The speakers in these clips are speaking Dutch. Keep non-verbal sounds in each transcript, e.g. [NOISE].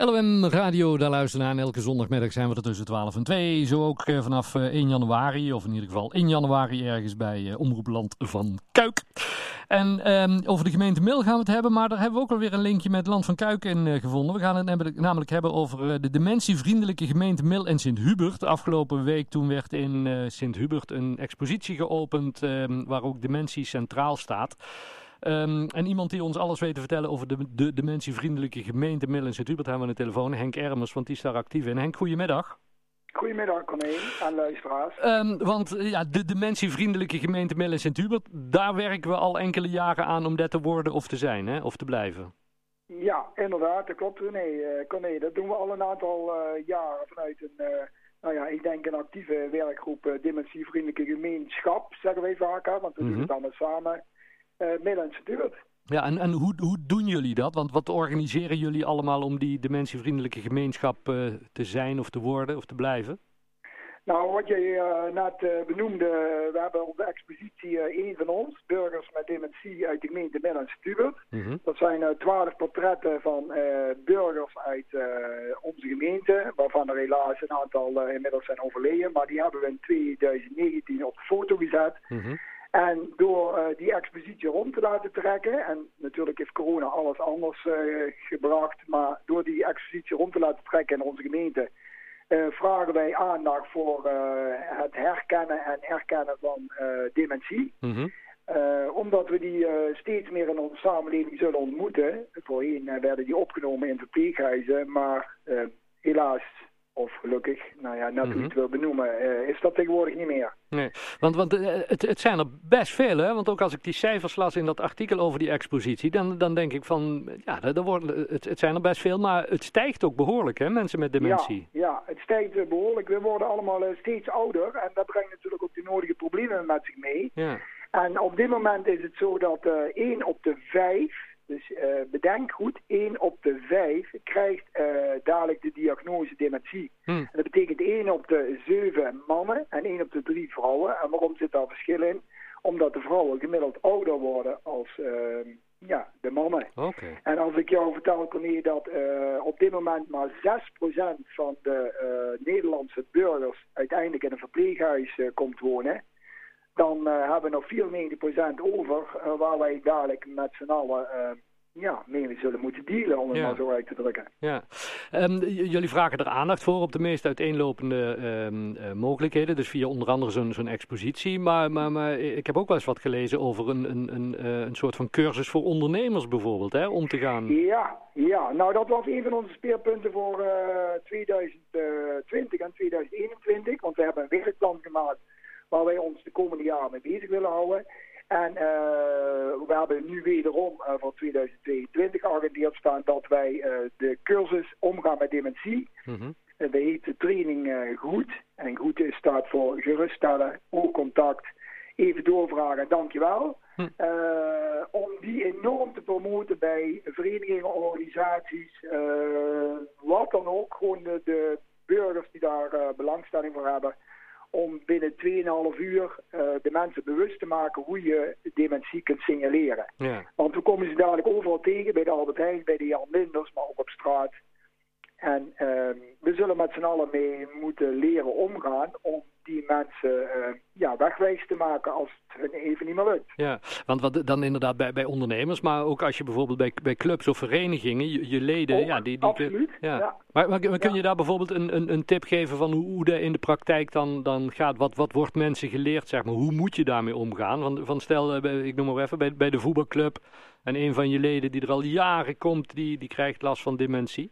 LOM Radio, daar luisteren naar. Elke zondagmiddag zijn we er tussen 12 en 2. Zo ook eh, vanaf 1 eh, januari, of in ieder geval 1 januari ergens bij uh, Omroepland van Kuik. En um, over de gemeente Mil gaan we het hebben, maar daar hebben we ook alweer een linkje met Land van Kuik in gevonden. We gaan het namelijk hebben over de dementievriendelijke gemeente Mil en Sint-Hubert. Afgelopen week toen werd in Sint-Hubert een expositie geopend um, waar ook dementie centraal staat. Um, en iemand die ons alles weet te vertellen over de, de dementievriendelijke gemeente Middel Sint-Hubert hebben we aan de telefoon. Henk Ermers, want die is daar actief in. Henk, goedemiddag. Goedemiddag, Corné en luisteraars. Um, want ja, de dementievriendelijke gemeente Middel Sint-Hubert, daar werken we al enkele jaren aan om dat te worden of te zijn, hè? of te blijven. Ja, inderdaad, dat klopt. Nee, uh, Corné, dat doen we al een aantal uh, jaren vanuit een... Uh, nou ja, ik denk een actieve werkgroep uh, dementievriendelijke gemeenschap, zeggen wij vaker, want we mm -hmm. doen het allemaal samen Middellandse Duurt. Ja, en, en hoe, hoe doen jullie dat? Want wat organiseren jullie allemaal om die dementievriendelijke gemeenschap uh, te zijn of te worden of te blijven? Nou, wat je uh, net uh, benoemde, we hebben op de expositie uh, een van ons, burgers met dementie uit de gemeente Middellandse Duurt. Mm -hmm. Dat zijn twaalf portretten van burgers uit onze gemeente, waarvan er helaas een aantal inmiddels zijn overleden. Maar die hebben we in 2019 op de foto gezet. Mm -hmm. En door uh, die expositie rond te laten trekken, en natuurlijk heeft corona alles anders uh, gebracht, maar door die expositie rond te laten trekken in onze gemeente, uh, vragen wij aandacht voor het herkennen en erkennen van dementie. Mm -hmm. omdat we die steeds meer in onze samenleving zullen ontmoeten. Voorheen werden die opgenomen in verpleeghuizen, maar helaas of gelukkig, nou ja, net hoe je het wil benoemen, uh, is dat tegenwoordig niet meer. Nee, want, want uh, het, het zijn er best veel, hè? Want ook als ik die cijfers las in dat artikel over die expositie, dan, dan denk ik van, ja, er worden, het, het zijn er best veel, maar het stijgt ook behoorlijk, hè, mensen met dementie. Ja, ja het stijgt behoorlijk. We worden allemaal steeds ouder en dat brengt natuurlijk ook de nodige problemen met zich mee. Ja. En op dit moment is het zo dat 1 op de 5 dus uh, bedenk goed, 1 op de 5 krijgt uh, dadelijk de diagnose dementie. Hmm. En dat betekent 1 op de 7 mannen en 1 op de 3 vrouwen. En waarom zit daar verschil in? Omdat de vrouwen gemiddeld ouder worden als uh, ja, de mannen. Okay. En als ik jou vertel, Corné, dat op dit moment maar 6% van de Nederlandse burgers uiteindelijk in een verpleeghuis komt wonen dan uh, hebben we nog 94% over uh, waar wij dadelijk met z'n allen uh, ja, mee zullen moeten dealen, om het ja. maar zo uit te drukken. Ja. Um, jullie vragen er aandacht voor op de meest uiteenlopende um, mogelijkheden, dus via onder andere zo'n zo'n expositie. Maar, maar, maar ik heb ook wel eens wat gelezen over een, een, een, een soort van cursus voor ondernemers bijvoorbeeld, hè, om te gaan... Ja, ja, nou dat was een van onze speerpunten voor 2020 en 2021, want we hebben een werkplan gemaakt waar wij ons de komende jaren mee bezig willen houden. En uh, we hebben nu wederom uh, voor 2022 geagendeerd staan dat wij uh, de cursus omgaan met dementie. Mm -hmm. dat heet de training goed. En goed staat voor geruststellen, oogcontact, even doorvragen, dankjewel. Hm. om die enorm te promoten bij verenigingen, organisaties, wat dan ook. Gewoon de, de burgers die daar belangstelling voor hebben om binnen 2,5 uur uh, de mensen bewust te maken hoe je dementie kunt signaleren. Ja. Want we komen ze dadelijk overal tegen, bij de Albert Heijn, bij de Jan Linders, maar ook op straat. En uh, we zullen met z'n allen mee moeten leren omgaan om die mensen uh, ja, wegwijs te maken als het hun even niet meer lukt. Ja, want wat dan inderdaad bij, bij ondernemers, maar ook als je bijvoorbeeld bij, bij clubs of verenigingen, je, je leden... Ook, ja, die, die, absoluut. Ja. ja. Maar, maar, kun je daar bijvoorbeeld een, een, een tip geven van hoe, hoe dat in de praktijk dan, dan gaat? Wat, wat wordt mensen geleerd, zeg maar? Hoe moet je daarmee omgaan? Van, van stel, ik noem maar even, bij, bij de voetbalclub en een van je leden die er al jaren komt, die, die krijgt last van dementie.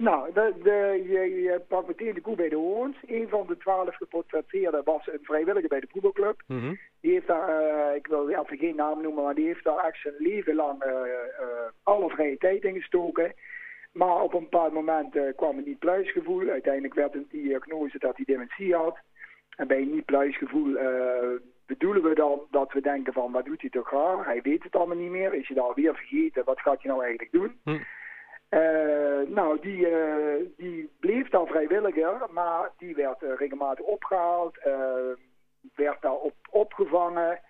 Nou, de, de, je, je pakt meteen de koe bij de hoorns. Een van de twaalf geportretteerden was een vrijwilliger bij de voetbalclub. Mm -hmm. Die heeft daar, uh, ik wil even geen naam noemen, maar die heeft daar echt zijn leven lang uh, uh, alle vrije tijd in gestoken. Maar op een bepaald moment kwam een niet-pluisgevoel. Uiteindelijk werd een diagnose dat hij dementie had. En bij een niet-pluisgevoel bedoelen we dan dat we denken van, wat doet hij toch raar? Hij weet het allemaal niet meer. Is hij daar weer vergeten? Wat gaat hij nou eigenlijk doen? Mm. Nou, die, uh, die bleef dan vrijwilliger, maar die werd uh, regelmatig opgehaald, werd daar op, opgevangen,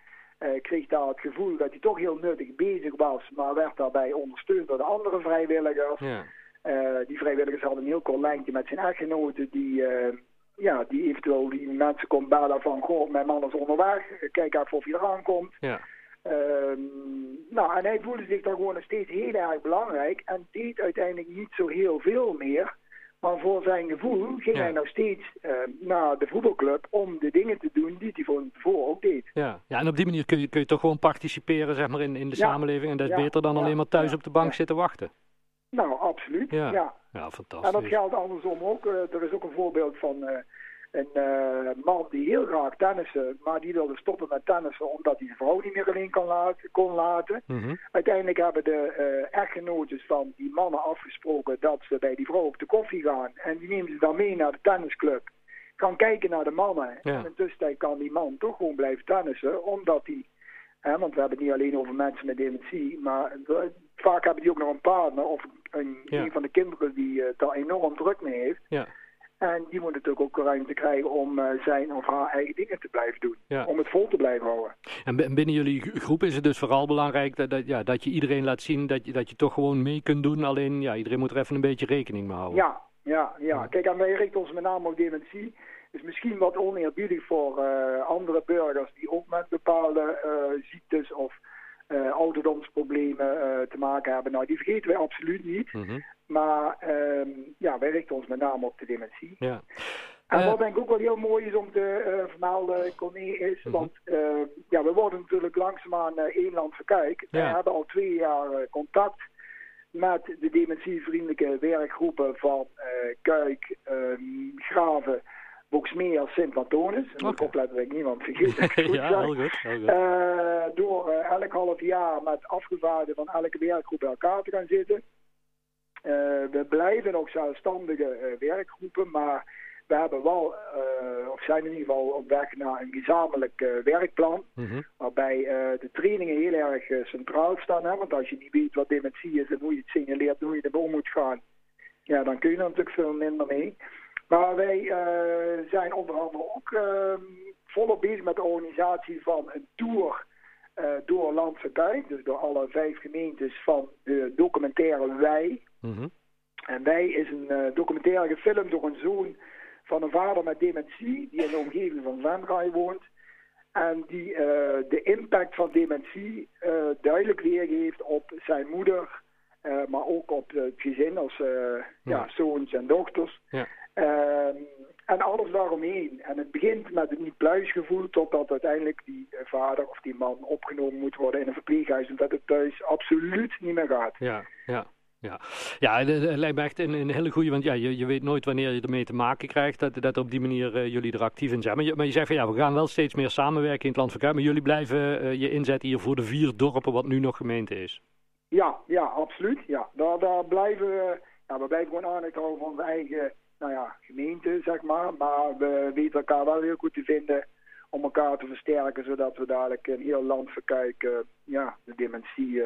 kreeg daar het gevoel dat hij toch heel nuttig bezig was, maar werd daarbij ondersteund door de andere vrijwilligers. Ja. die vrijwilligers hadden een heel kort lijntje met zijn echtgenoten die ja, die eventueel die mensen komt bellen van, goh, mijn man is onderweg, kijk even of hij eraan komt. Ja. Nou, en hij voelde zich dan gewoon nog steeds heel erg belangrijk en deed uiteindelijk niet zo heel veel meer. Maar voor zijn gevoel ging hij nog steeds uh, naar de voetbalclub om de dingen te doen die hij van tevoren ook deed. Ja. ja, en op die manier kun je, kun je toch gewoon participeren zeg maar, in, in de samenleving. En dat is beter dan alleen maar thuis op de bank zitten wachten. Nou, absoluut. Ja, ja. fantastisch. En dat geldt andersom ook. Uh, er is ook een voorbeeld van uh, een uh, man die heel graag tennissen, maar die wilde stoppen met tennissen omdat hij zijn vrouw niet meer alleen kon laten. Kon laten. Mm Uiteindelijk hebben de uh, van die mannen afgesproken dat ze bij die vrouw op de koffie gaan. En die nemen ze dan mee naar de tennisclub. Gaan kijken naar de mannen. Ja. En in tussentijd kan die man toch gewoon blijven tennissen, omdat hij... Hè, want we hebben het niet alleen over mensen met dementie, maar vaak hebben die ook nog een partner of een, ja. een van de kinderen die uh, daar enorm druk mee heeft. Ja. En die moet natuurlijk ook ruimte krijgen om uh, zijn of haar eigen dingen te blijven doen. Ja. Om het vol te blijven houden. En binnen jullie groep is het dus vooral belangrijk dat, dat, ja, dat je iedereen laat zien dat je, dat je toch gewoon mee kunt doen. Alleen ja, iedereen moet er even een beetje rekening mee houden. Ja, ja, ja. Kijk, en wij richten ons met name op dementie. Is misschien wat oneerbiedig voor uh, andere burgers die ook met bepaalde uh, ziektes of uh, ouderdomsproblemen te maken hebben. Nou, die vergeten wij absoluut niet. Mm -hmm. Maar um, ja, wij richten ons met name op de dementie. Ja. En wat denk ik ook wel heel mooi is om te uh, vermelden, Corné, is, Mhm. want ja, we worden natuurlijk langzaamaan één land verkijk. We Ja. hebben al twee jaar contact met de dementievriendelijke werkgroepen van Kuik, um, Graven, Boksmeer, Sint-Antonis. En ik opletten dat ik niemand vergeet. [LAUGHS] goed ja, heel goed. Heel goed. Uh, door uh, elk half jaar met afgevaardigden van elke werkgroep bij elkaar te gaan zitten. Uh, we blijven ook zelfstandige werkgroepen, maar we hebben wel, of zijn in ieder geval op weg naar een gezamenlijk werkplan. Mm -hmm. Waarbij de trainingen heel erg centraal staan. Hè? Want als je niet weet wat dementie is en hoe je het signaleert, hoe je ermee om moet gaan, ja, dan kun je er natuurlijk veel minder mee. Maar wij uh, zijn onder andere ook uh, volop bezig met de organisatie van een tour uh, door Landse Kuik. Dus door alle vijf gemeentes van de documentaire Wij. Mm -hmm. En Wij is een documentaire gefilmd door een zoon van een vader met dementie. Die in de omgeving van Venray woont. En die de impact van dementie duidelijk weergeeft op zijn moeder. maar ook op het gezin als ja. ja, zoons en dochters. Ja. Uh, en alles daaromheen. En het begint met het niet-pluisgevoel totdat uiteindelijk die vader of die man opgenomen moet worden in een verpleeghuis. Omdat het thuis absoluut niet meer gaat. Ja, ja. Ja, ja het lijkt me echt een, een hele goede, want ja, je, je weet nooit wanneer je ermee te maken krijgt, dat, dat op die manier uh, jullie er actief in zijn. Maar je, maar je zegt van ja, we gaan wel steeds meer samenwerken in het land van maar jullie blijven uh, je inzetten hier voor de vier dorpen wat nu nog gemeente is. Ja, ja, absoluut. Ja. Daar, daar blijven we, ja, blijven gewoon aandacht houden van onze eigen nou ja, gemeente, zeg maar. Maar we weten elkaar wel heel goed te vinden om elkaar te versterken, zodat we dadelijk een heel land verkijken, ja, de dementie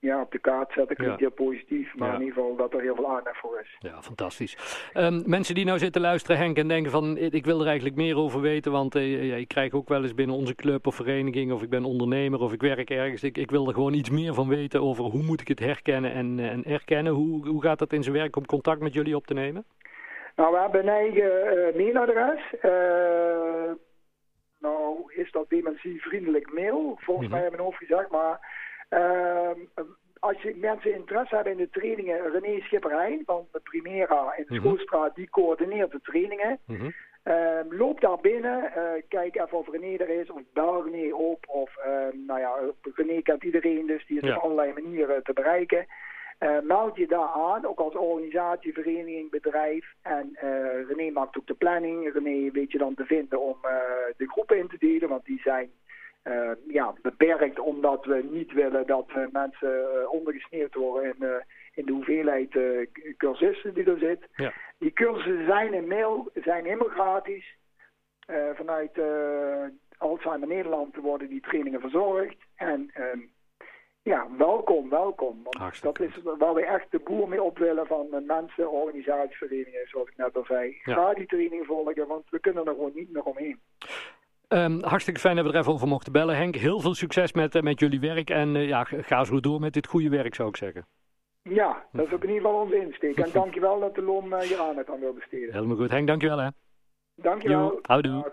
ja, op de kaart zetten. Klinkt Ja. heel positief, maar Ja. in ieder geval dat er heel veel aandacht voor is. Ja, fantastisch. Ehm, mensen die nou zitten luisteren, Henk, en denken van ik wil er eigenlijk meer over weten, want eh, ja, ik krijg ook wel eens binnen onze club of vereniging, of ik ben ondernemer of ik werk ergens. Ik, ik wil er gewoon iets meer van weten over hoe moet ik het herkennen en, eh, en erkennen. Hoe, hoe gaat dat in zijn werk om contact met jullie op te nemen? Nou, we hebben een eigen uh, mailadres. Nou, is dat dementievriendelijk mail? Volgens Mhm. mij hebben we hoofd gezegd, maar als je mensen interesse hebben in de trainingen, René Schipperheijn van de Primera in de Mhm. Schoolstraat, die coördineert de trainingen. Mhm. Uh, loop daar binnen, uh, kijk even of René er is, of bel René op. Of, uh, nou ja, René kent iedereen, dus die is Ja. op allerlei manieren te bereiken. Uh, meld je daar aan, ook als organisatie, vereniging, bedrijf. En uh, René maakt ook de planning. René weet je dan te vinden om uh, de groepen in te delen, want die zijn ja, beperkt omdat we niet willen dat uh, mensen uh, ondergesneeuwd worden in, uh, in de hoeveelheid cursisten die er zit. Ja. Die cursussen zijn in mail, zijn helemaal gratis. Vanuit Alzheimer Nederland worden die trainingen verzorgd. En um, ja, welkom, welkom. Want Hartstikke dat is waar we echt de boer mee op willen van mensen, organisaties, verenigingen, zoals ik net al zei. Ja. Ga die training volgen, want we kunnen er gewoon niet meer omheen. Ehm, hartstikke fijn dat we er even over mochten bellen, Henk. Heel veel succes met, eh, met jullie werk. En eh, ja, ga zo door met dit goede werk, zou ik zeggen. Ja, dat is ook in ieder geval onze insteek. En dankjewel dat de LOM eh, je aandacht aan wil besteden. Helemaal goed. Henk, dankjewel hè. Dankjewel. Houdoe.